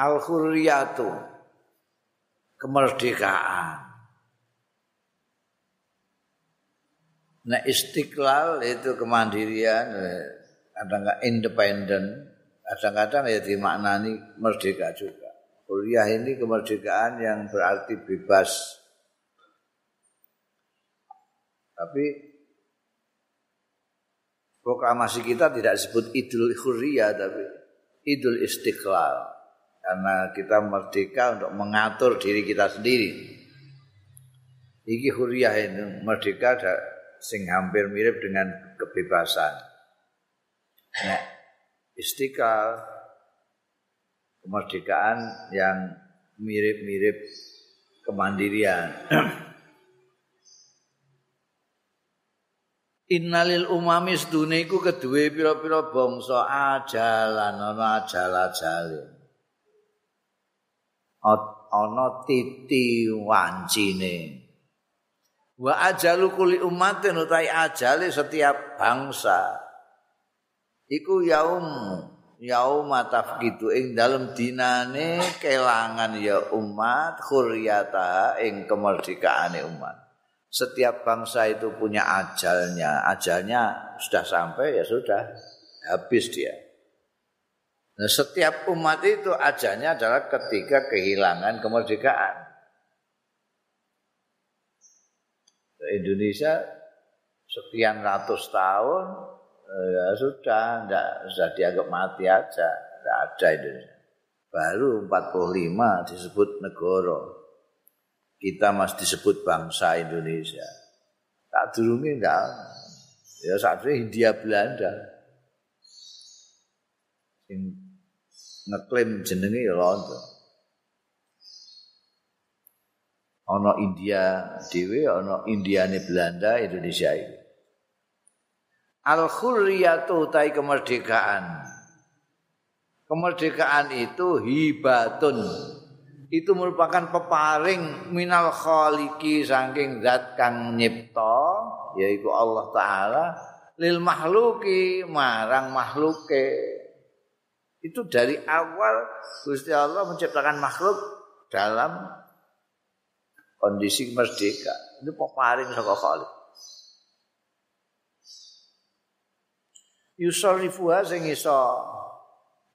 al-hurriyatu kemerdekaan Nah istiqlal itu kemandirian, kadang-kadang independen, kadang-kadang ya dimaknani merdeka juga. Kuliah ini kemerdekaan yang berarti bebas. Tapi proklamasi kita tidak disebut Idul Hurriyah tapi Idul Istiqlal. Karena kita merdeka untuk mengatur diri kita sendiri. Iki huriyah ini merdeka sing hampir mirip dengan kebebasan. Nah, istiqlal kemerdekaan yang mirip-mirip kemandirian. Innalil umami sedune iku keduwe pira-pira bangsa ajalan ana ajal-ajale. Ana titi wancine. wa ajalu kuli umatin utai ajali setiap bangsa. Iku yaum yaum tafkidu ing dalam dinane kelangan ya umat khuryata ing kemerdekaan umat. Setiap bangsa itu punya ajalnya. Ajalnya sudah sampai ya sudah. Habis dia nah, setiap umat itu ajalnya adalah ketika kehilangan kemerdekaan. Indonesia sekian ratus tahun eh, ya sudah enggak sudah dianggap mati aja enggak ada Indonesia. Baru 45 disebut negara. Kita masih disebut bangsa Indonesia. Tak durungi enggak ya saat ini Hindia Belanda ngeklaim jenenge ya London ana India dhewe ana Indiane Belanda Indonesia iki. Al khurriyatu tai kemerdekaan. Kemerdekaan itu hibatun. Itu merupakan peparing minal khaliqi saking zat kang nyipta yaitu Allah taala lil mahluki marang makhluke itu dari awal Gusti Allah menciptakan makhluk dalam kondisi merdeka. Ini peparing saka Khalik. Yusarifuha sing iso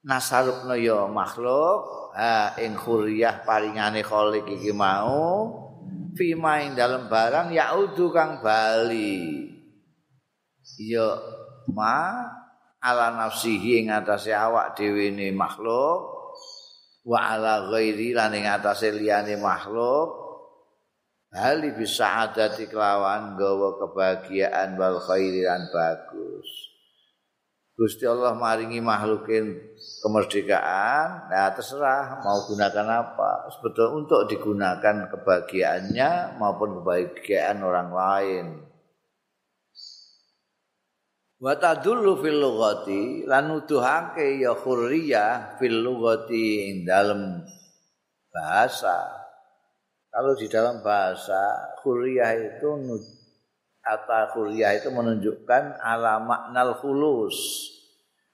nasarupna ya makhluk ha ing khuriyah paringane Khalik iki mau fima ing dalem barang yaudu kang bali. Ya ma ala nafsihi ing atase awak dhewe ne makhluk wa ala ghairi lan ing atase liyane makhluk hali bisa ada di kelawan gawa kebahagiaan wal khairiran bagus. Gusti Allah maringi makhlukin kemerdekaan, nah terserah mau gunakan apa. Sebetulnya untuk digunakan kebahagiaannya maupun kebahagiaan orang lain. Wa tadullu fil lughati lan nuduhake ya khurriyah fil lughati ing dalem bahasa. Kalau di dalam bahasa kuliah itu kata kuliah itu menunjukkan ala maknal khulus.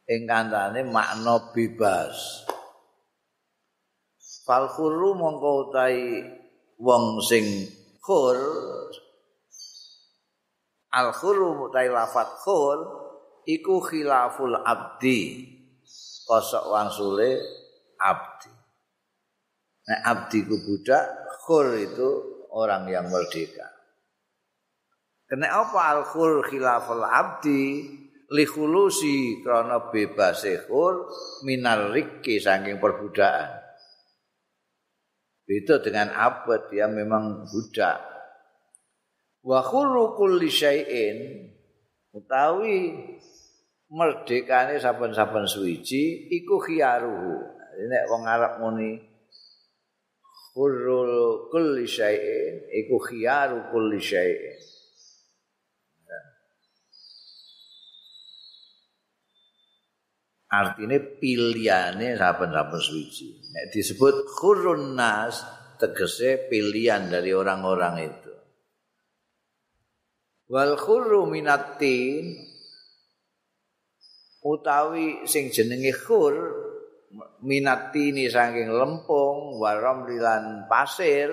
Ingkantane makna bebas. Fal khuru mongko utai wong sing khur al khuru utai lafat khur iku khilaful abdi kosok wangsule abdi. Nah, abdi ku budak khur itu orang yang merdeka. Kena apa al khur khilafal abdi li khulusi krana bebas khur minar rikki saking perbudakan. Itu dengan abad dia memang budak. Wa khuru kulli syai'in utawi merdekane saben-saben suwiji iku khiyaruhu. Nek wong Arab muni hurrul kulli syai'in iku khiyaru kulli syai'in. Artinya pilihannya saben-saben suci nek disebut khurun nas tegese pilihan dari orang-orang itu wal khurru minatin utawi sing jenenge khur minatini saking lempung waram lilan pasir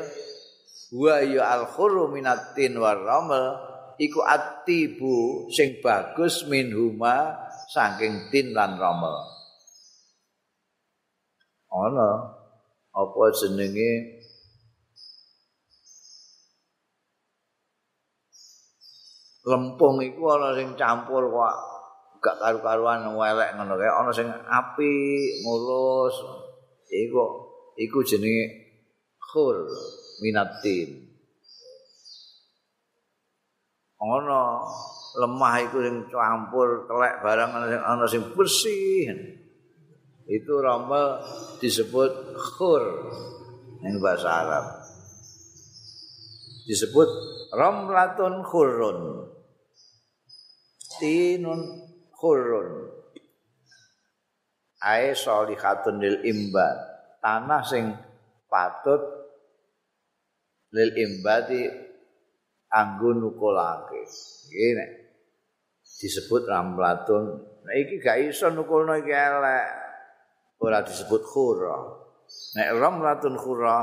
wa ya al khuru minatin waramel iku atibu sing bagus min huma saking tin lan ramel ana apa jenenge lempung iku ana sing campur kok. Gak karu-karuan welek ngono kae. Ana sing apik mulus. Iku iku jenenge khur minatin. Ana lemah iku sing campur telek barang ana sing bersih. Itu ramel disebut khur ning bahasa Arab. Disebut ramlatun khurun tinun khurun. Ae solihatun lil imbat. Tanah sing patut lil imbati anggo nukulake. Iki disebut ramlatun. Nah iki gak iso nukulno iki elek. Ora disebut khura nek ramlatun khura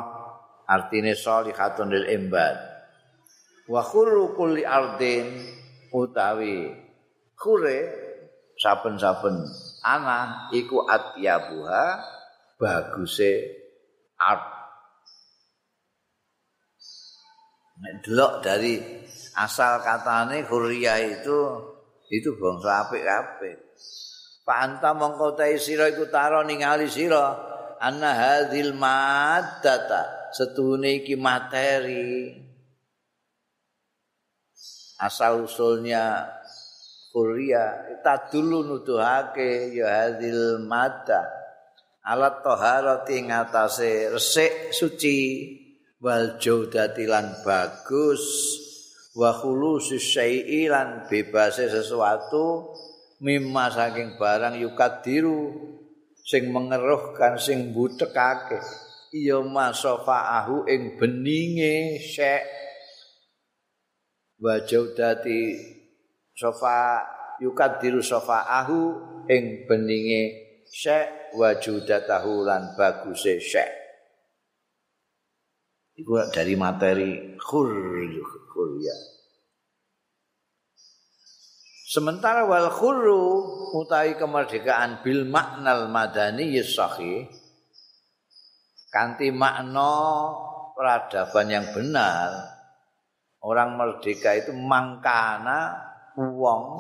artine solihatun lil imbat. Wa khuru kulli ardin utawi khure saben-saben. Ana iku atyabuha baguse art. Nek delok dari asal katane Huria itu itu bangsa apik-apik. Pak anta mongko ta sira iku taro ningali sira. Anna hadzal maddata setune iki materi. Asal usulnya Huria kita dulu nuduhake ya hadzal madda alat taharati ngatasé resik suci. Wal jaudati lan bagus. Wa khulusi syai'i lan bebase sesuatu. Mimma saking barang yukadiru. Sing mengeruhkan sing butekake iya masofaahu ing beninge syek wa jaudati sofa yukadiru sofaahu ing beninge syek wa jaudatahu lan baguse syek Iku dari materi khur khur ya. Sementara wal khurru utai kemerdekaan bil maknal madani yasahi kanti makna peradaban yang benar orang merdeka itu mangkana wong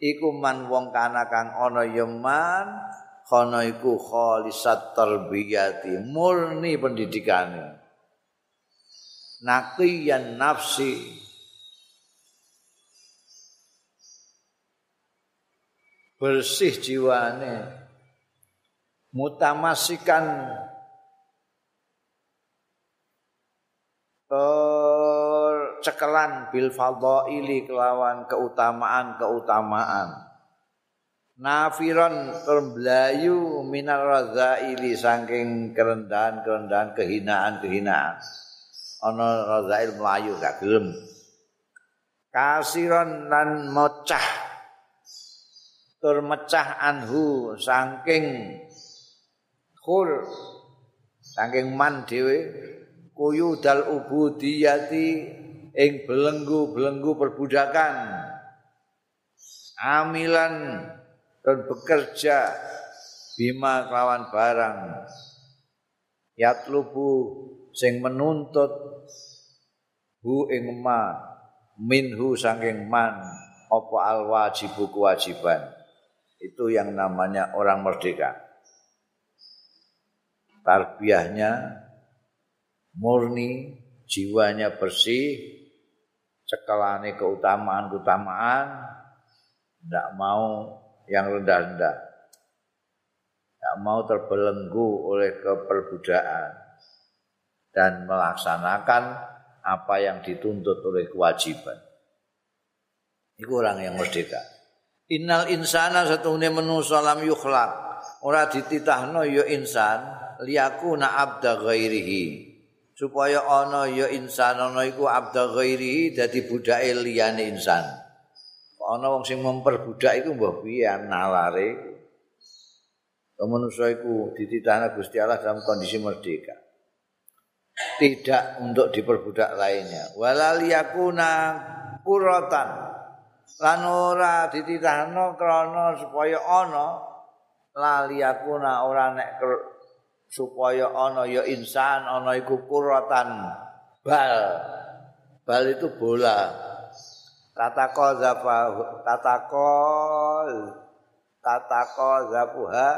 iku man wong kana kang ana yeman kono iku khalisat tarbiyati murni pendidikane. Naqiyan nafsi. Bersih jiwane. Mutamasikan tercekelan bil fadhaili kelawan keutamaan-keutamaan nafiron terblayu minar radzaili saking kerendahan-kerendahan kehinaan-kehinaan. Ana razail melayu gak gelem. Kasiron lan mocah. Tur mecah anhu saking khul saking man dhewe. Kuyu dal ubudiyati ing belenggu-belenggu perbudakan amilan dan bekerja bima kelawan barang. Yatlubu sing menuntut hu ing ma minhu saking man apa al wajibu kewajiban itu yang namanya orang merdeka. Tarbiyahnya murni jiwanya bersih cekelane keutamaan-keutamaan tidak mau yang rendah-rendah tidak mau terbelenggu oleh keperbudakan dan melaksanakan apa yang dituntut oleh kewajiban. Iku orang yang merdeka. Innal insana satune manusa lam yukhlaq. Ora dititahno ya insan liyakuna abda ghairihi. Supaya ana ya insan ana iku abda ghairihi dadi budake liyane insan. Ana wong sing memperbudak iku mbah piye nalare. manusia itu dititahkan Gusti Allah dalam kondisi merdeka. Tidak untuk diperbudak lainnya. Walaliyakuna kuratan. Lan ora dititahno krana supaya ana laliyakuna ora nek supaya ana ya insan ana iku kuratan. Bal. Bal itu bola. Tatako zapa tatako tatako zapuha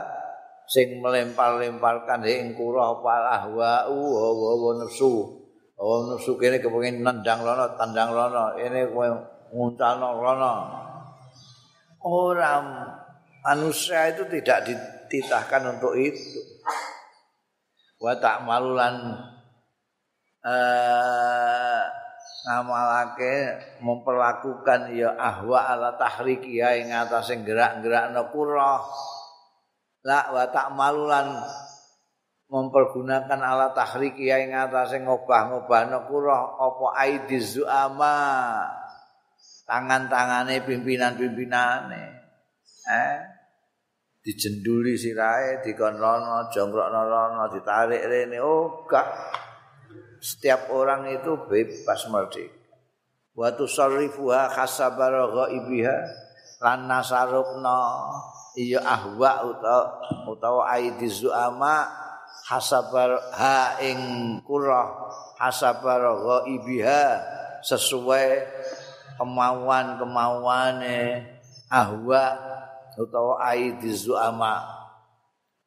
sing melempar-lemparkan ing kura palah wa wa nafsu oh nafsu kene kepengin nendang lono tandang lono. Ini kowe nguncalno lono. Orang manusia itu tidak dititahkan untuk itu wa tak malulan eh ngamalake memperlakukan ya ahwa ala tahriki ya ing atase gerak-gerakno kura. La wa ta'malulan mempergunakan alat tahrik ya ing atase ngobah-ngobahno kura. Apa aidiz zuama? Tangan-tangane pimpinan-pimpinane. Eh dijenduli sirahe dikon rono rono ditarik rene. Oh gak setiap orang itu bebas merdeka. Wa tusarrifuha khasabara ghaibiha lan nasarukna. Iya ahwa utawa utawa aidiz zuama hasabar ha ing kurah hasabar ghaibiha sesuai kemauan-kemauane ahwa utawa aidiz zuama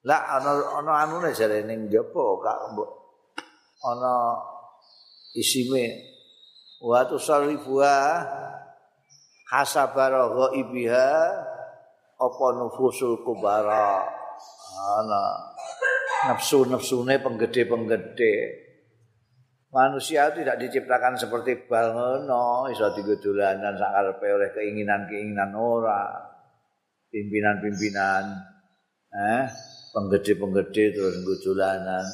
la ana ana anune jare ning jopo kak mbok. Ana isime wa tusarrifuha hasabar ghaibiha apa nufusul kubara. Ana nafsu-nafsune penggede-penggede. Manusia tidak diciptakan seperti bal ngono iso digedolanan sak karepe oleh keinginan-keinginan ora pimpinan-pimpinan eh penggede-penggede terus gedolanan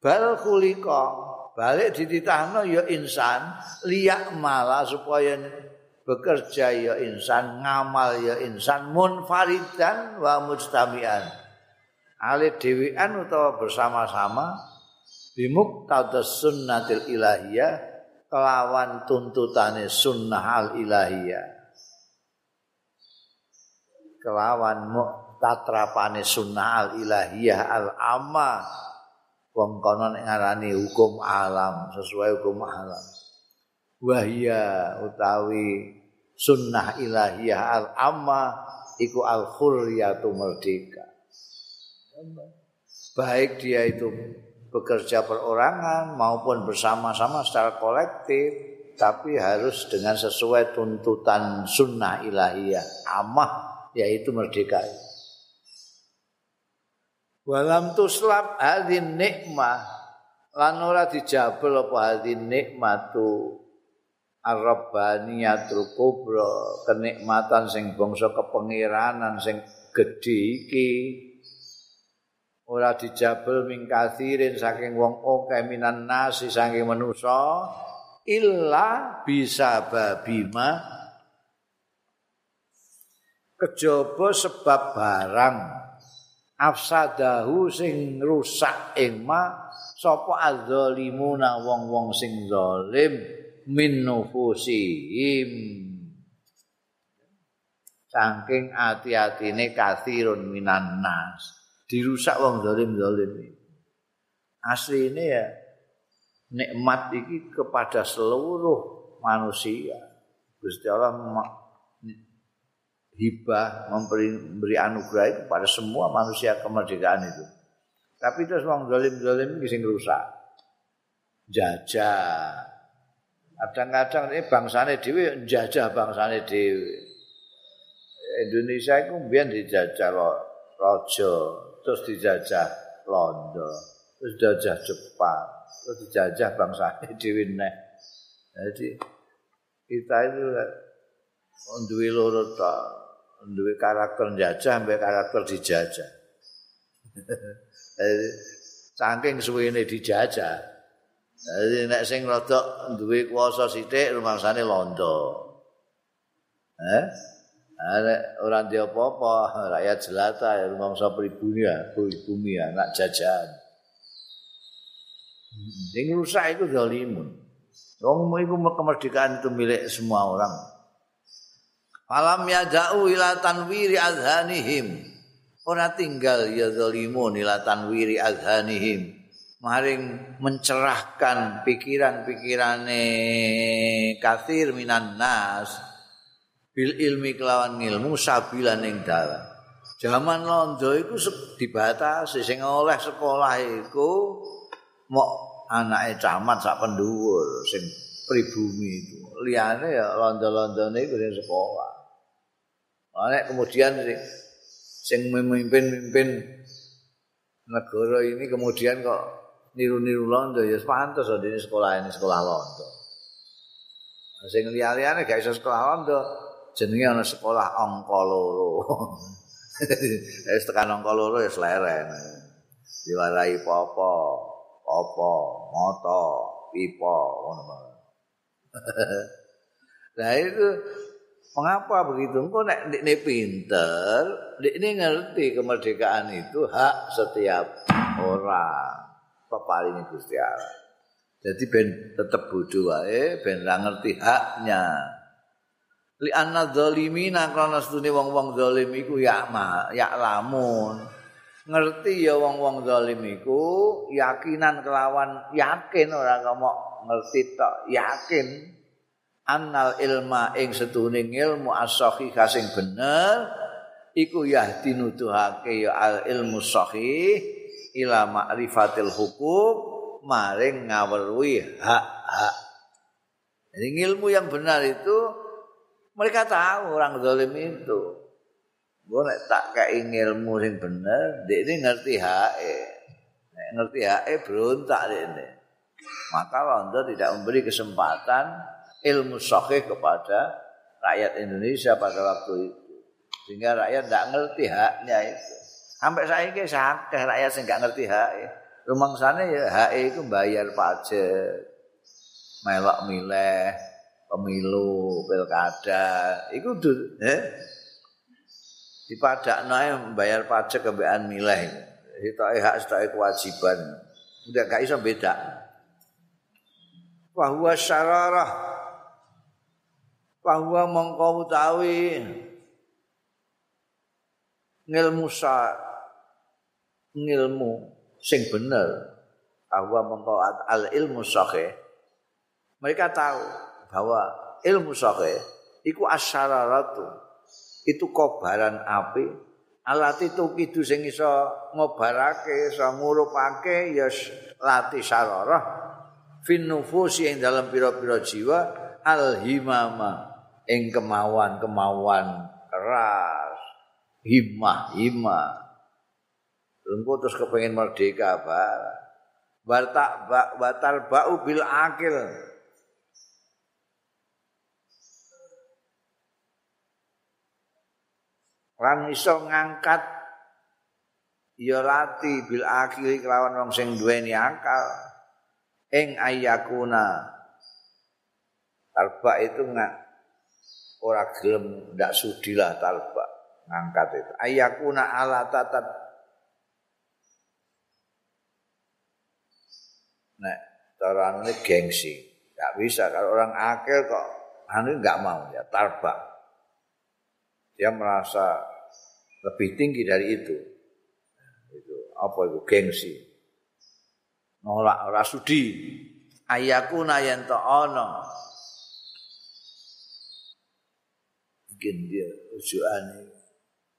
bal kulika balik dititahno ya insan liyak malah supaya bekerja ya insan, ngamal ya insan, munfaridan wa mujtami'an. Ali dewi'an utawa bersama-sama bimuktadas sunnatil ilahiyah kelawan tuntutane sunnah al ilahiyah. Kelawan muktatrapane sunnah al ilahiyah al amma wong kono ngarani hukum alam sesuai hukum alam. wahya utawi sunnah ilahiyah al amma iku al khurriyatu merdeka. Baik dia itu bekerja perorangan maupun bersama-sama secara kolektif tapi harus dengan sesuai tuntutan sunnah ilahiyah amah yaitu merdeka. Walam tuslab hadin nikmah. Lan ora dijabel apa hadin nikmatu. Ar-rabbaniyatul kubra kenikmatan sing bangsa kepengiranan sing gedhe iki. Ora dijabel mingkathirin saking wong akeh minan nasi saking manusa illa bisa babima kejaba sebab barang. Afsadahu sing rusak ing ma sapa azzalimuna wong-wong sing zalim min nufusihim. Saking ati-atine kathirun minan nas. Dirusak wong zalim-zalim asline ya nikmat iki kepada seluruh manusia. Gusti Allah hibah memberi, memberi anugerah kepada semua manusia kemerdekaan itu. Tapi terus wong zalim-zalim iki sing rusak. Jajah. Kadang-kadang ini bangsane dhewe njajah bangsane dhewe. Indonesia itu mbiyen dijajah raja terus dijajah Londo terus dijajah Jepang terus dijajah bangsane dhewe neh. Jadi kita itu duwe loro ta duwe karakter njajah mbek karakter dijajah saking suwene dijajah Jadi nek sing rada duwe kuasa sithik rumangsane londo. Eh? Ada orang dia apa-apa, rakyat jelata, ya, rumangsa pribumi ya, pribumi ya, anak jajan. Yang rusak itu zalimun. Wong iku kemerdekaan itu milik semua orang. Falam yada'u ila tanwiri azhanihim. Ora tinggal ya zalimun ila tanwiri azhanihim. Maring mencerahkan pikiran-pikirane kathir minan nas. bil ilmi kelawan ilmu sabilan ing dalan. Zaman londo iku dibatasi sing oleh sekolah iku mok anake camat sak pendhuwur sing pribumi itu. Liyane ya londo-londone iku sekolah. Nek kemudian sing sing memimpin-mimpin negara ini kemudian kok niru-niru londo ya pantes dene sekolah ini sekolah londo. Sing liya-liyane gak iso sekolah londo, jenenge ana sekolah angka loro. Wis tekan angka loro ya sleren. Diwarai apa-apa, apa, moto, pipa, ngono. Nah itu mengapa begitu? Engko nek ndekne pinter, ndekne ngerti kemerdekaan itu hak setiap orang. Peparingi Gusti Allah. Jadi ben tetep bodho wae, ben ra ngerti haknya. li anna zalimina krana sedune wong-wong zalim iku ya ma ya lamun ngerti ya wong-wong zalim iku yakinan kelawan yakin ora ngomong ngerti tok yakin annal ilma ing sedune ilmu as-sahih sing bener iku yahdi nuduhake ya al ilmu sahih ila ma'rifatil hukum maring ngaweruhi hak-hak jadi ilmu yang benar itu Mereka tahu orang zalim itu. Gue tak kayak ilmu sing bener, dia ini ngerti hae. Ngerti hae berontak dia ini. Maka Londo tidak memberi kesempatan ilmu sahih kepada rakyat Indonesia pada waktu itu. Sehingga rakyat tidak ngerti haknya itu. Sampai saya ini sakit rakyat yang tidak ngerti hak. Rumah sana ya hak itu bayar pajak. Melok mileh. pemilu pilkada iku eh dipadakno ae membayar pajak kembean milih itu hak itu kewajiban udah gak iso beda bahwa syararah bahwa mongko utawi ngilmu sa ngilmu sing bener. Bahwa mongko al ilmu sahih. Mereka tahu bahwa ilmu sahih iku asyararatu. Itu kobaran api. Alat itu kidu sing iso ngobarake iso ngurupake ya lati syararah. Fin nufusi ing dalam pira-pira jiwa al himama ing kemauan-kemauan keras himmah himmah Lengko terus kepengen merdeka, Pak. Batal batal ba'u bil akil. lan iso ngangkat ya lati bil akhiri kelawan wong sing duweni akal ing ayakuna talba itu nggak ora gelem ndak sudilah talba ngangkat itu ayakuna ala tatat nek cara ini gengsi nggak bisa kalau orang akil kok anu nggak mau ya talba dia merasa lebih tinggi dari itu. Itu apa itu gengsi. Nolak ora sudi. Ayakuna yen to ana. Mungkin dia ujukane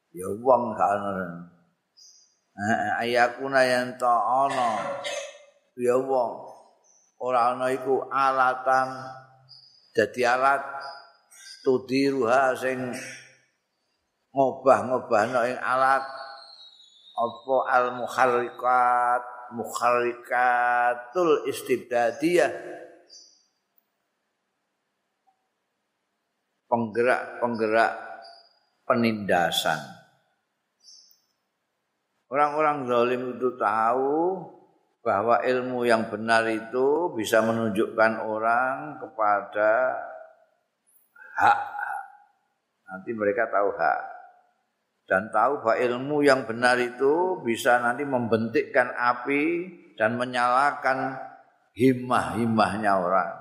ya wong gak ana. Ayakuna yen to ana. Ya wong ora ana iku alatan. Dadi alat tudiruha sing ngobah-ngobahno alat. Apa al muharrikat muharrikatul istibdadiyah penggerak-penggerak penindasan orang-orang zalim itu tahu bahwa ilmu yang benar itu bisa menunjukkan orang kepada hak Nanti mereka tahu hak. Dan tahu bahwa ilmu yang benar itu bisa nanti membentikkan api dan menyalakan himmah-himmahnya orang.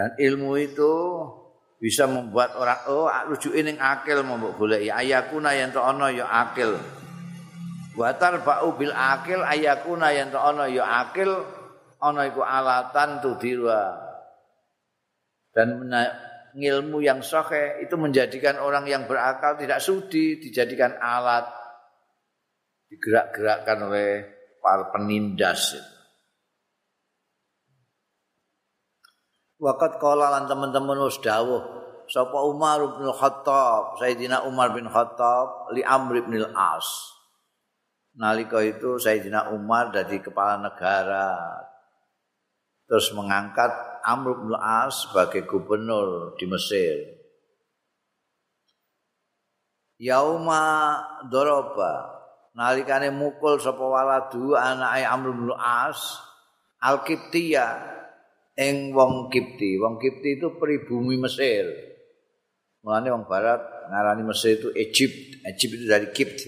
Dan ilmu itu bisa membuat orang oh rujukin ning akil mau golek ya ayakuna yang to ana ya akil. Watar ba'u bil akil ayakuna yang to ana ya akil ana iku alatan tudirwa. Dan ilmu yang sahih itu menjadikan orang yang berakal tidak sudi dijadikan alat digerak-gerakkan oleh para penindas itu. Waqat qala lan teman-teman wis dawuh sapa Umar bin Khattab, Sayyidina Umar bin Khattab li Amr bin Al-As. Nalika itu Sayyidina Umar jadi kepala negara terus mengangkat Amr bin Al-As sebagai gubernur di Mesir. Yauma doroba nalikane mukul sapa waladu anake Amr bin Al-As Al-Qibtiyah ing wong Kipti. Wong Kipti itu pribumi Mesir. Mulane wong barat ngarani Mesir itu Egypt. Egypt itu dari Kipt.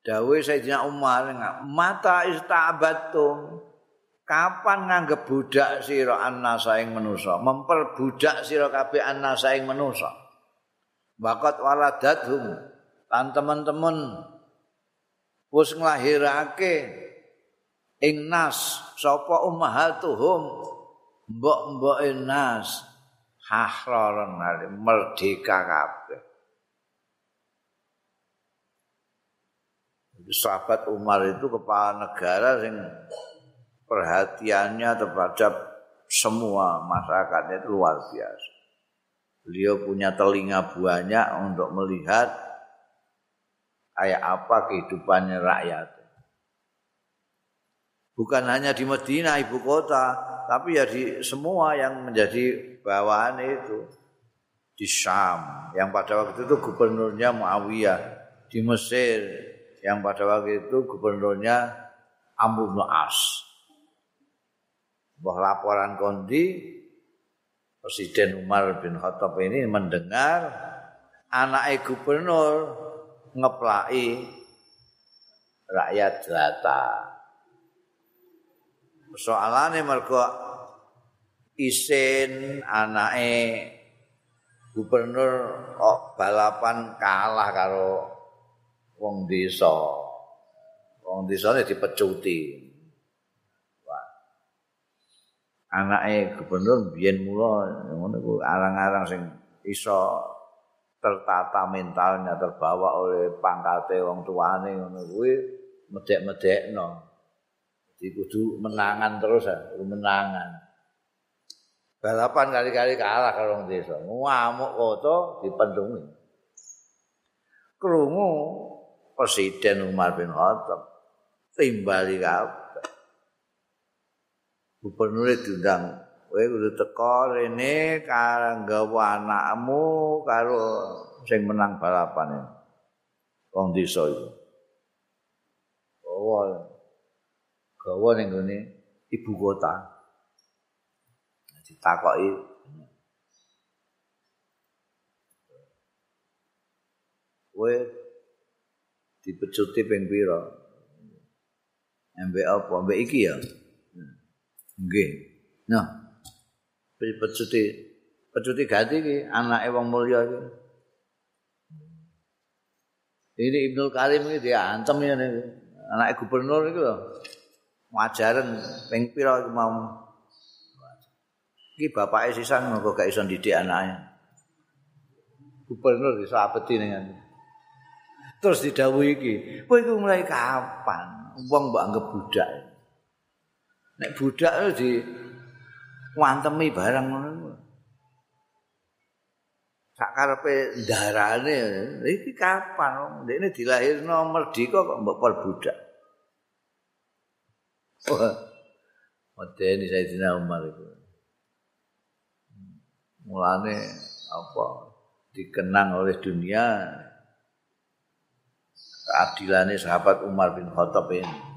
Dawe Sayyidina Umar mata istabatum kapan nganggep budak sira annasa ing manusa memperbudak sira kabeh annasa ing manusa Bakat waladathum. Lan teman-teman wis nglahirake ing nas sapa ummahatuhum? Mbok-mboke nas. Hahraran merdeka kabeh. Sahabat Umar itu kepala negara yang perhatiannya terhadap semua masyarakatnya itu luar biasa. Beliau punya telinga banyak untuk melihat kayak apa kehidupannya rakyat. Bukan hanya di Medina ibu kota, tapi ya di semua yang menjadi bawahan itu di Syam yang pada waktu itu gubernurnya Muawiyah di Mesir yang pada waktu itu gubernurnya Amr bin As. Laporan kondi Presiden Umar bin Khattab ini mendengar anak gubernur ngeplai rakyat jelata. Soalane mergo isin anake gubernur kok balapan kalah karo wong desa. Wong desane dipecuti. Anake gubernur biyen mula ngono ku arang-arang sing iso tertata mentalnya terbawa oleh pangkate wong tuane ngono kuwi medek-medekno. Jadi kudu menangan terus ya, menangan. Balapan kali-kali kalah karo wong desa. Ngamuk foto dipendungi. Krungu Presiden Umar bin Khattab timbali kabeh. Gubernur diundang. Kowe kudu teko rene karo anakmu karo sing menang balapan wong desa iku. Gawa gawa ning gone ibu kota. Ditakoki. Kowe dipecuti ping pira? Mbek apa? Mbek iki ya Nggih. Nah. Pecuti pecuti ganti iki anake wong mulya iki. Ini Ibnu Karim iki diantem ya nih. Anake gubernur iki lho. Wajaran ping pira iku mau. Iki bapake sisan kok gak iso didik anake. Gubernur iso apeti ning Terus didhawuhi iki, "Kowe iku mulai kapan wong mbok anggap budak?" Nek budak di wantemi barang ngono. Sak karepe ndarane iki kapan ndekne dilahirno merdeka kok mbok per budak. Wah. Modeni Sayyidina Umar itu. Mulane apa dikenang oleh dunia keadilane sahabat Umar bin Khattab ini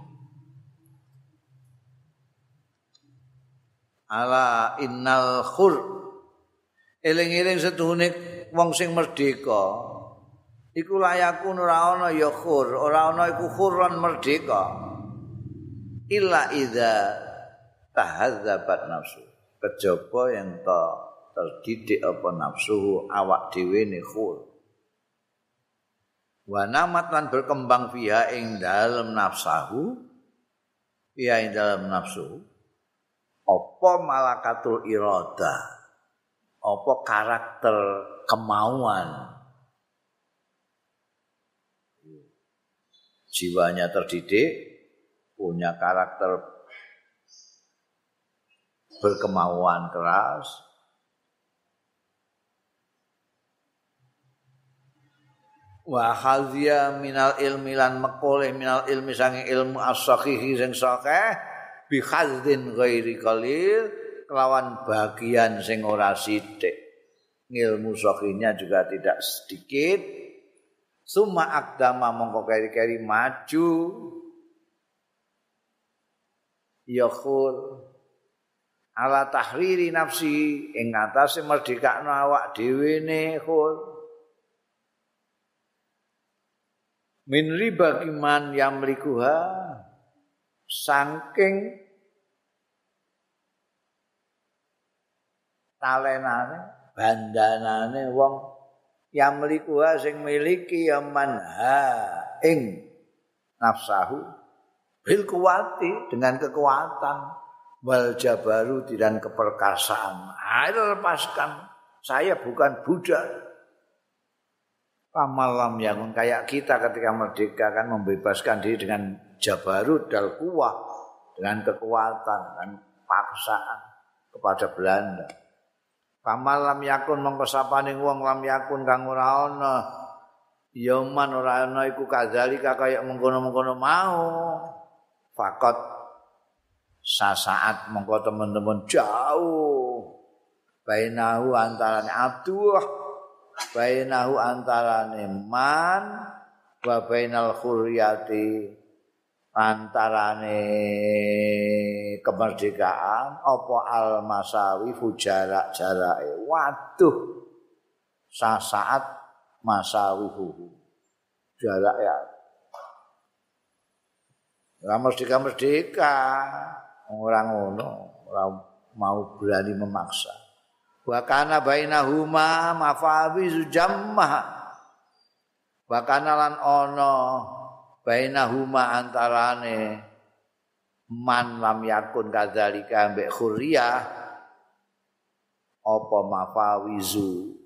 ala innal khur eling-eling setuhune wong sing merdeka. Iku layaku ora ana ya khur ora ana iku khurran merdeka. Illa idza tahadzabat nafsu. Kejaba yang ta terdidik apa nafsu awak dhewe ne khur. Wa namat lan berkembang fiha ing dalem nafsahu fiha ing dalem nafsu apa malakatul irada? Apa karakter kemauan? Jiwanya terdidik, punya karakter berkemauan keras. Wa hadhiya minal ilmi lan maqole minal ilmi sange ilmu as-sahihi sing sahih bi khadzin ghairi qalil kelawan bagian sing ora sithik. Ilmu sahihnya juga tidak sedikit, Suma akdama mongko keri-keri maju. Yakhul ala tahriri nafsi ing atase merdekakno awak dhewe ne khul. Min riba iman yang melikuha saking talenane bandanane wong yang melikuha sing miliki yaman ha ing nafsahu bil kuwati dengan kekuatan wal jabaru dan keperkasaan. Ayo lepaskan. Saya bukan budak. Pamalam yang kayak kita ketika merdeka kan membebaskan diri dengan jabarut dal kuah dengan kekuatan dan paksaan kepada Belanda Kamal lam yakun mongko sapaning wong lam yakun kang ora ana. Ya man ora ana iku kadzalika kaya mengkono-mengkono mau. Fakot sasaat mongko teman-teman jauh. Bainahu antarane aduh bainahu antarane man wa bainal khuriyati antarane kemerdekaan apa al masawi fujarak jarake waduh sasaat masawi hu jarak ya ora merdeka merdeka orang ngono ora mau berani memaksa. Wa kana bainahuma mafawiz jammah. Wa kana lan ana bainahuma antarane man lam yakun kadzalika ambek khuriyah apa mafawizu?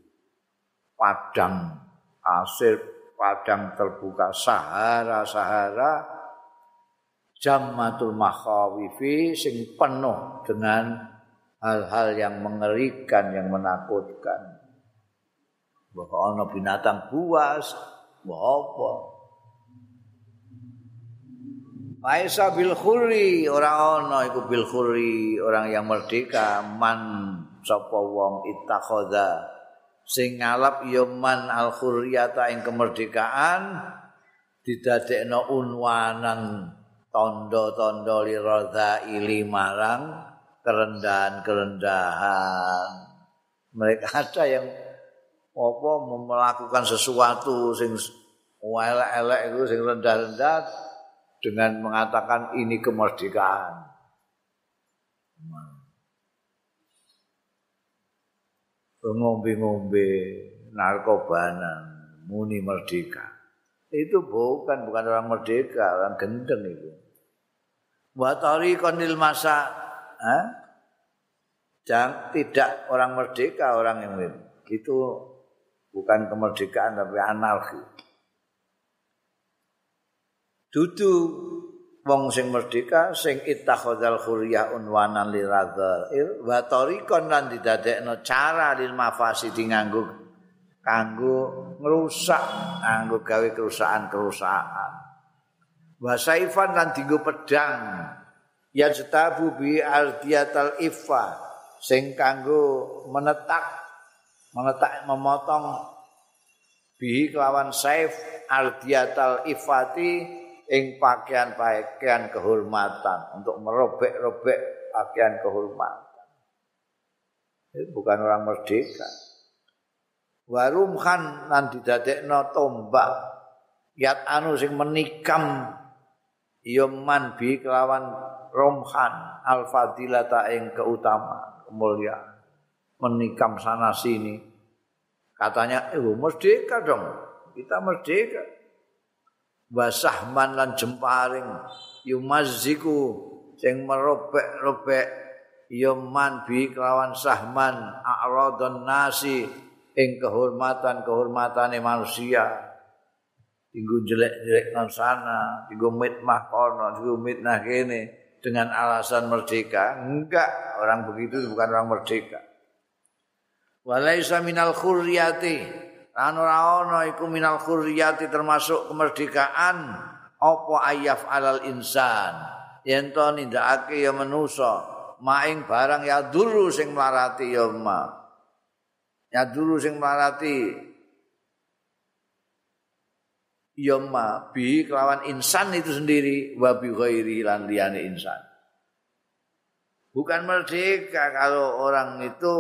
Padang asir padang terbuka sahara sahara jammatul makhawifi sing penuh dengan hal-hal yang mengerikan yang menakutkan. Bahwa ana binatang buas apa Maisa bil khuri ora ana iku bil khuri orang yang merdeka. Man sapa wong ittakhadha sing ngalap ya man al khuriyata ing kemerdekaan didadekno unwanan tondo-tondo li ili marang kerendahan-kerendahan. Mereka ada yang apa melakukan sesuatu sing elek-elek itu sing rendah-rendah dengan mengatakan ini kemerdekaan. Ngombe-ngombe narkobanan muni merdeka. Itu bukan bukan orang merdeka, orang gendeng itu. Watari konil masa, eh? Jangan tidak orang merdeka orang yang itu bukan kemerdekaan tapi anarki. Dudu wong sing merdeka sing ittakhadzal khuriyah unwanan liradzal wa tariqan lan didadekno cara lil mafasidi nganggo kanggo ngrusak nganggo gawe kerusakan-kerusakan. Wa saifan lan dienggo pedang. Ya jetabu bi ardiyatal iffa sing kanggo menetak menetak memotong. Bi kelawan saif ardiatal ifati ing pakaian-pakaian kehormatan untuk merobek-robek pakaian kehormatan. Itu bukan orang merdeka. Warumhan lan didadekno tombak? Yat anu sing menikam. Yoman bi kelawan romhan al fadilata ing keutamaan kemuliaan menikam sana sini. Katanya eh merdeka dong. Kita merdeka wasahman lan jemparing yumaziku sing merobek-robek yoman bi kelawan sahman a'radun nasi ing kehormatan-kehormatane manusia. Tinggu jelek-jelek nang sana, tinggu mitmah kono, tinggu mitnah kene dengan alasan merdeka. Enggak, orang begitu bukan orang merdeka. Walaisa minal khurriyati. Lan ora ana iku minal khurriyati termasuk kemerdekaan apa ayaf alal insan. Yen to nindakake ya manusa, maing barang ya dulu sing melarati ya ma. Ya dulu sing marati yoma bi kelawan insan itu sendiri wa bi ghairi lan liyane insan. Bukan merdeka kalau orang itu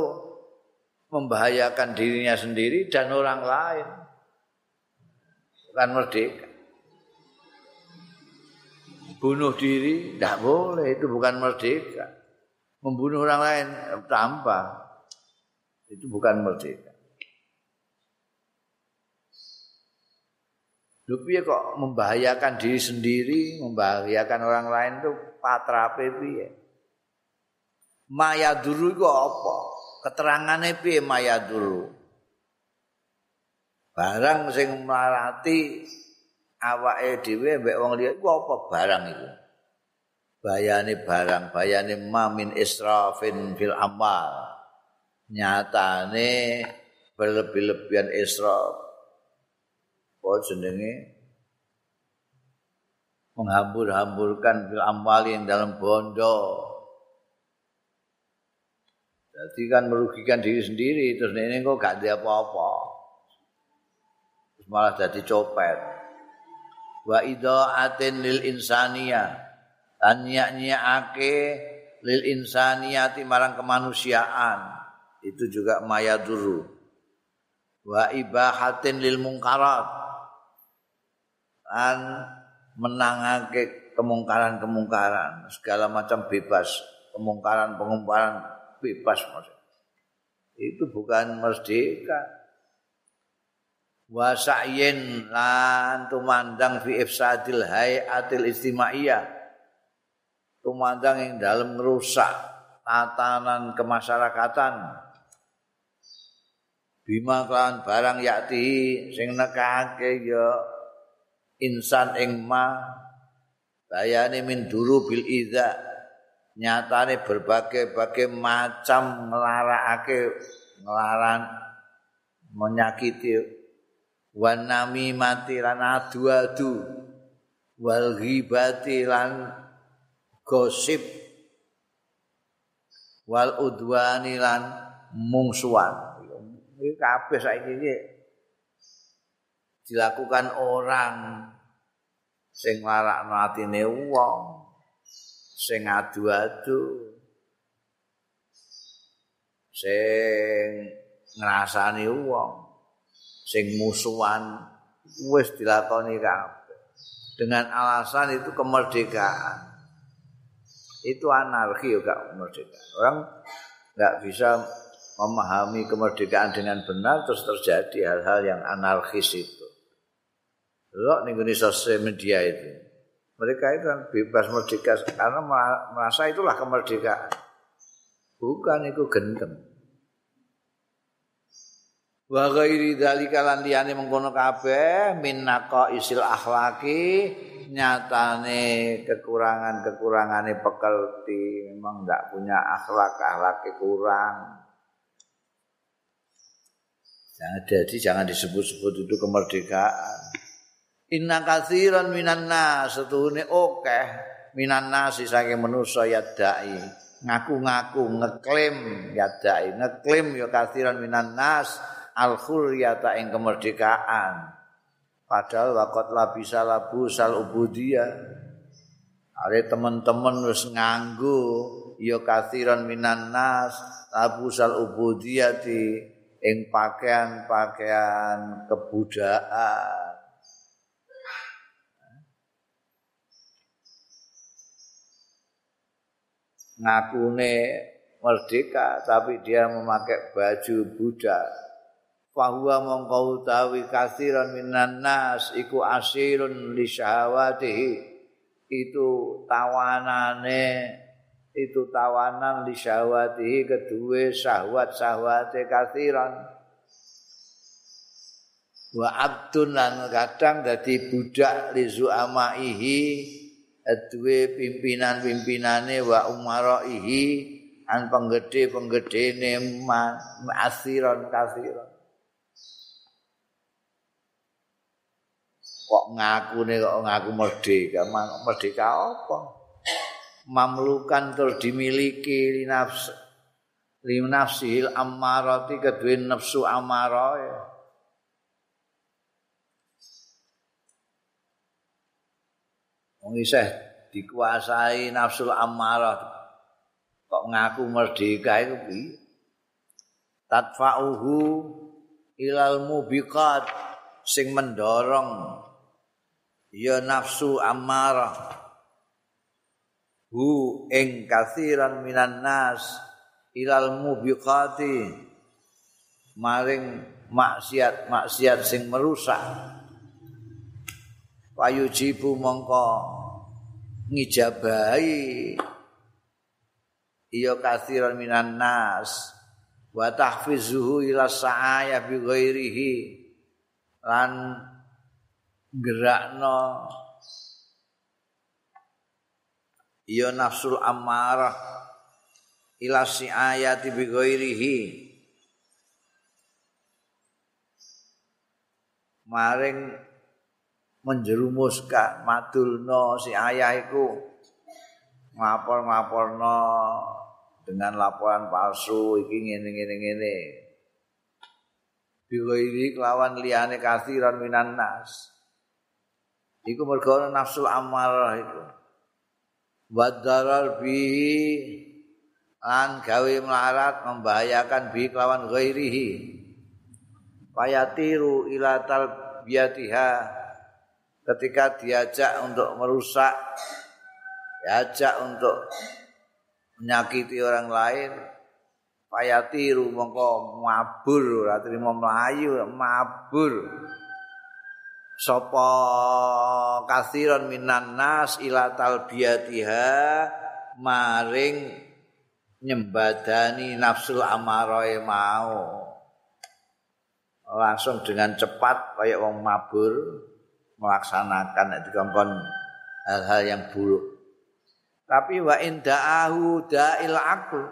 membahayakan dirinya sendiri dan orang lain. Bukan merdeka. Bunuh diri tidak boleh, itu bukan merdeka. Membunuh orang lain tambah itu bukan merdeka. Lupi kok membahayakan diri sendiri, membahayakan orang lain itu patra piye? Maya dulu itu apa? Keterangannya piye maya dulu? Barang sing melarati awake dhewe mbek wong liya iku apa barang itu? Bayane barang, bayane mamin israfin fil amal. nyatane berlebih-lebihan israf apa jenenge menghambur-hamburkan bil amwali yang dalam bondo jadi kan merugikan diri sendiri terus ini kok gak ada apa-apa. Malah jadi copet. Wa idaatin lil insania dan nyak-nyakake lil insaniyati marang kemanusiaan. Itu juga mayaduru wa ibahatin lil mungkarat. An menangake kemungkaran-kemungkaran. Segala macam bebas kemungkaran pengumpulan bebas maksudnya. itu bukan merdeka. Wa sa'yin lan tumandang fi ifsadil hayatil istimaiyah. Tumandang yang dalam merusak tatanan kemasyarakatan. Bima kan barang yakti sing nekake ya insan ing ma bayane min duru bil iza nyatane berbagai-bagai macam nglarakake nglaran menyakiti. Wanami mati lan adu-adu. Wal ghibati lan gosip. Wal udwani lan mungsuan Ini kabeh saiki iki dilakukan orang sing larakno atine wong, sing adu-adu, sing ngrasani wong, sing musuhan wis dilakoni kabeh. Dengan alasan itu kemerdekaan. Itu anarki juga kemerdekaan. Orang nggak bisa memahami kemerdekaan dengan benar terus terjadi hal-hal yang anarkis itu. Loh nih sosial media itu. Mereka itu kan bebas merdeka karena merasa itulah kemerdekaan. Bukan itu gendem. Wa ghairi dzalika lan liyane mengkono kabeh min isil akhlaki nyatane kekurangan-kekurangane pekelti memang enggak punya akhlak akhlak kurang Jangan jadi jangan disebut-sebut itu kemerdekaan. Inna kathiran minan nas. Setuhune akeh minan nas saking manusa ya dai. Ngaku-ngaku ngeklaim ya dai. Ngeklaim ya kathiran minan nas al khuryata ing kemerdekaan. Padahal wakot labisa labu sal ubudiyah are teman-teman wis nganggo ya kathiran minan nas labu sal ubudiyati ing pakaian-pakaian kebudayaan ngakune merdeka tapi dia memakai baju Buddha. Fahuwa mongko utawi kasiran minan nas iku asirun li syahawatihi. Itu tawanane itu tawanan li syahawatihi kedua syahwat syahwate kasiran. Wa abdun lan kadang dadi budak li zuamaihi duwe pimpinan-pimpinane wa umaraihi an penggede-penggedene asiron kasiron. Kok ngaku nih kok ngaku merdeka? Merdeka apa? Mamlukan terus dimiliki li nafsi li nafsihil ammarati kedua nafsu ammarah isih dikuasai nafsul amarah. Kok ngaku merdeka itu piye? Tatfa'uhu ilal mubiqat. Sing mendorong ya nafsu amarah. Hu ing kathiran minan nas ilal mubiqati. Maring maksiat-maksiat sing merusak wayujibu mongko ngijabahi. Iya kathiran minan nas. Wa tahfizuhu ila sa'aya bi ghairihi. Lan gerakno iya nafsul amarah ila si'ayati bi ghairihi. Maring menjerumuskan madulno si ayah iku. Ngapor-ngaporno dengan laporan palsu iki ngene ngene ngene. Biwairi kelawan liyane kathiran minan nas. Iku mergo nafsu amarah iku. Wadaral bi an gawe melarat membahayakan bi kelawan ghairihi. Payatiru ila talbiyatiha ketika diajak untuk merusak diajak untuk menyakiti orang lain payatiru mongko mabur ora trimo mlayu mabur. Sapa kasiron minan nas ila talbiyatiha maring nyembadani nafsul amaroe mau. Langsung dengan cepat kayak wong mabur melaksanakan nek dikongkon hal-hal yang buruk. Tapi wa inda'ahu da'il aql.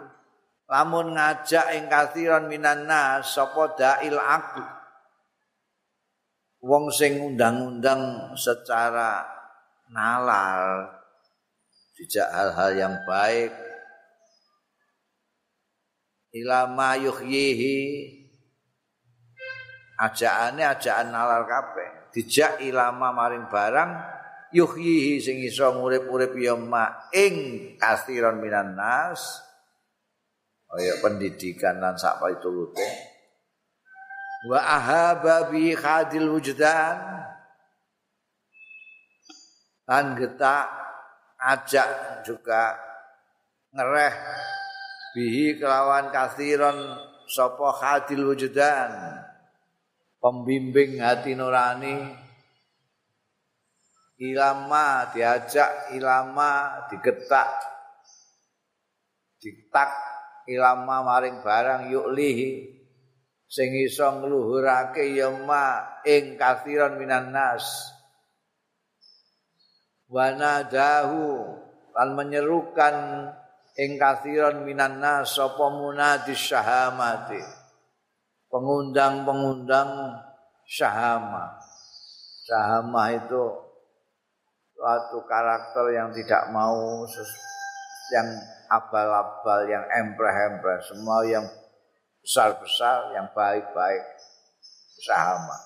Lamun ngajak ing kathiran minan nas sapa da'il aql. Wong sing undang-undang secara nalar dijak hal-hal yang baik ilama yuhyihi ajaane ajaan nalar kabeh dijak ilama maring barang yuhyihi sing iso urip-urip ya ma ing kasiron minan nas. Kaya pendidikan lan sak pitulute wa ahaba bi khadil wujdan lan getak ajak juga ngereh bihi kelawan kasiron sapa khadil wujdan pembimbing hati nurani. Ilama diajak ilama digetak ditak ilama maring barang yuklihi sing iso ngluhurake ya ing kathiran minan nas. Wanadahu lan menyerukan ing kathiran minan nas sapa munadis syahamati pengundang-pengundang syahama. Syahama itu suatu karakter yang tidak mau yang abal-abal, yang empreh-empreh, semua yang besar-besar, yang baik-baik. Syahama.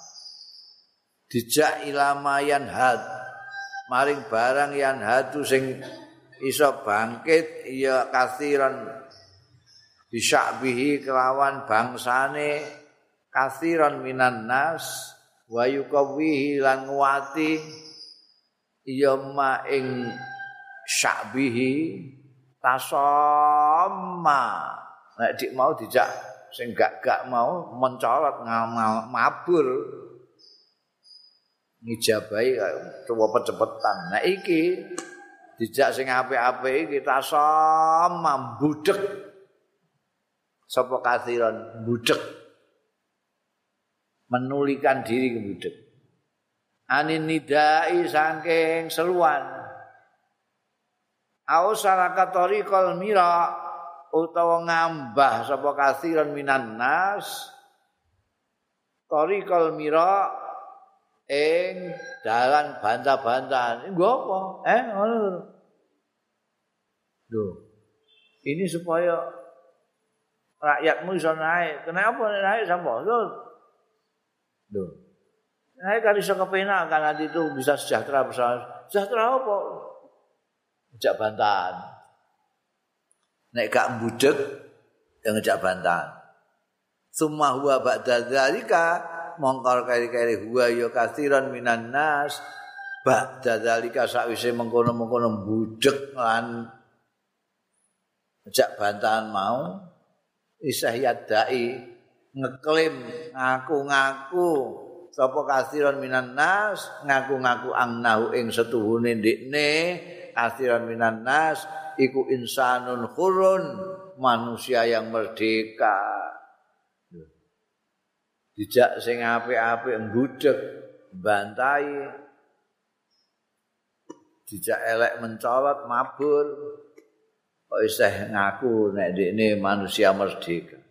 dijak ilamayan had maring barang yang hadu sing iso bangkit ya kasiran bisyakbihi kelawan bangsane kasiran minan nas wa yukawihi lan nguati ya ma ing syakbihi tasama nek dik mau dijak sing gak-gak mau mencolot ngamal mabur. Ngijabahi coba cepetan nah iki dijak sing apik-apik iki tasama budek sapa kathiran budek menulikan diri ke budek anin nidai saking seruan au saraka tariqal mira utawa ngambah sapa kathiran minan nas tariqal mira ing dalan bantah-bantahan. Nggo apa? Eh, ngono. Lho. Ini supaya rakyatmu iso naik. Kenapa naik sampo? Lho. Lho. Naik kan iso kepenak kan nanti itu bisa sejahtera bersama. Sejahtera apa? Ngejak bantahan. Nek gak mbudek, yang ngejak bantahan. Summa huwa ba'da dzalika mongkar kari-kari huwa ya kasiran minan nas ba'da dalika sakwise mengkono-mengkono budek lan jak bantahan mau isah yadai ngeklaim ngaku-ngaku sapa kasiran minan nas ngaku-ngaku angnahu ing setuhune ndekne kasiran minan nas iku insanun khurun manusia yang merdeka. Dijak sing apik-apik mbudek bantai dijak elek mencolot mabur kok isih ngaku nek ini manusia merdeka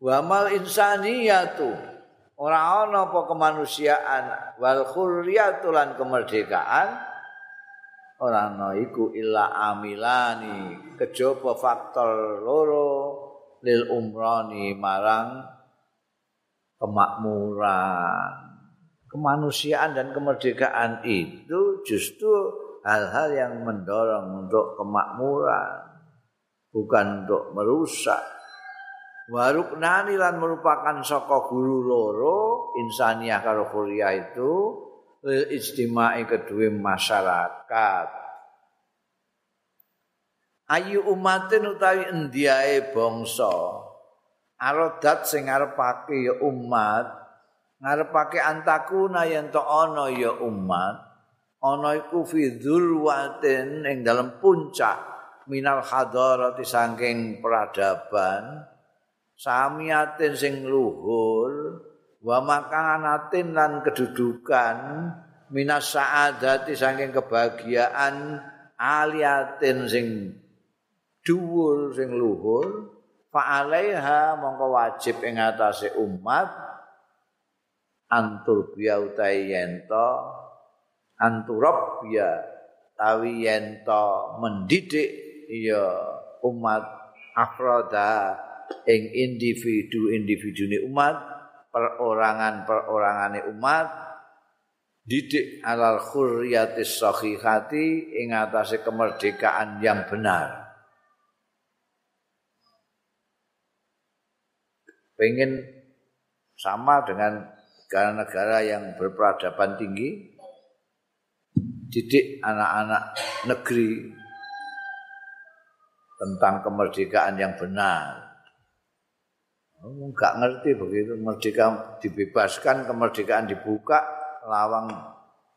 wamal insaniyatu. Ora ana apa kemanusiaan. Wal khurriyatu lan kemerdekaan. Ora ana iku illa amilani. Kejaba faktor loro lil umrani marang kemakmuran. Kemanusiaan dan kemerdekaan itu justru hal-hal yang mendorong untuk kemakmuran, bukan untuk merusak. Waruknani lan merupakan saka guru loro insaniah karo kuliah itu ijtimai kedua masyarakat. Ayu umatin utawi endiae bangsa arodat sing ngarepake ya umat ngarepake antakuna yen to ana ya umat ana iku fi dzulwatin ing dalam puncak minal hadarati saking peradaban samiatin sing luhur wa makanatin lan kedudukan minas saadati saking kebahagiaan aliatin sing dhuwur sing luhur fa'alaiha mongko wajib ing atase umat antur biya utahe yento anturab biya tawi yento mendidik ya umat afroda ing individu-individu ni umat perorangan-perorangane umat didik alal khurriyatis sahihati ing atase kemerdekaan yang benar pengen sama dengan negara-negara yang berperadaban tinggi didik anak-anak negeri tentang kemerdekaan yang benar. Enggak ngerti begitu merdeka dibebaskan, kemerdekaan dibuka, lawang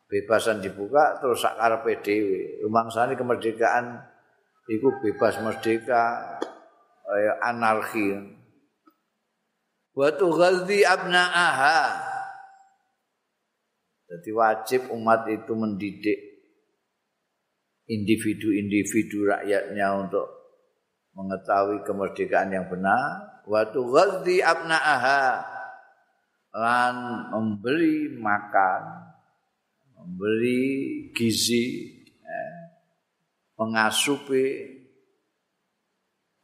bebasan dibuka terus sakar PDW. Rumangsane kemerdekaan itu bebas merdeka anarki. wa tughadhi abna'aha jadi wajib umat itu mendidik individu-individu rakyatnya untuk mengetahui kemerdekaan yang benar wa tughadhi abna'aha. Lan memberi makan memberi gizi eh, mengasupi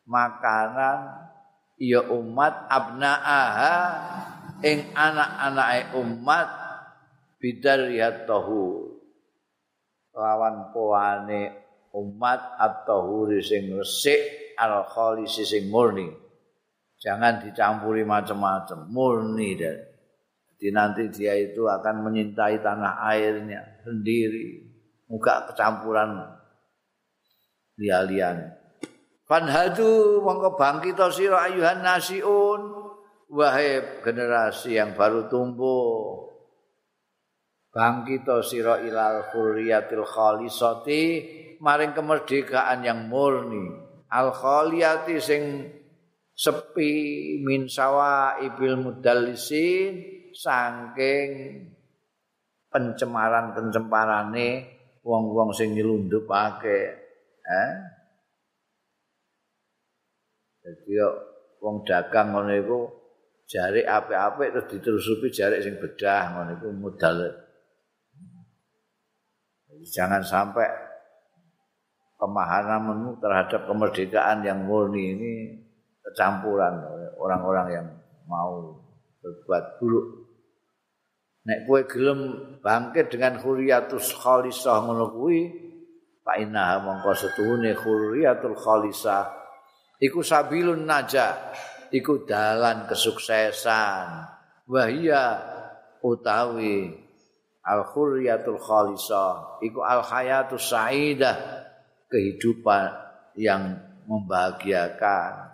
makanan. Ya umat abnaaha ing anak-anake umat bidariyatahu. Lawan poane umat atau sing resik al sing murni jangan dicampuri macam-macam. Murni dan jadi nanti dia itu akan menyintai tanah airnya sendiri. Muka kecampuran. Lialian Fanhadu mongko bangkit sira ayuhan nasiun. Wahai generasi yang baru tumbuh. Bangkit sira ilal khuriyatil khalisati. Maring kemerdekaan yang murni. Al khaliyati sing sepi min sawa ibil mudallisin saking pencemaran pencemparane wong-wong sing nyelundupake eh? Jadi wong dagang ngono iku jarik apik-apik terus diterusupi jarik sing bedah ngono iku modal. Jangan sampai pemahamanmu terhadap kemerdekaan yang murni ini kecampuran orang-orang yang mau berbuat buruk. Nek kue gelem bangkit dengan khuriyatus khalisah ngono kuwi, fa inna mongko setuhune khuriyatul khalisah iku sabilun naja, iku dalan kesuksesan. Wahia utawi al khuriyatul khalisah iku al hayatus saidah kehidupan yang membahagiakan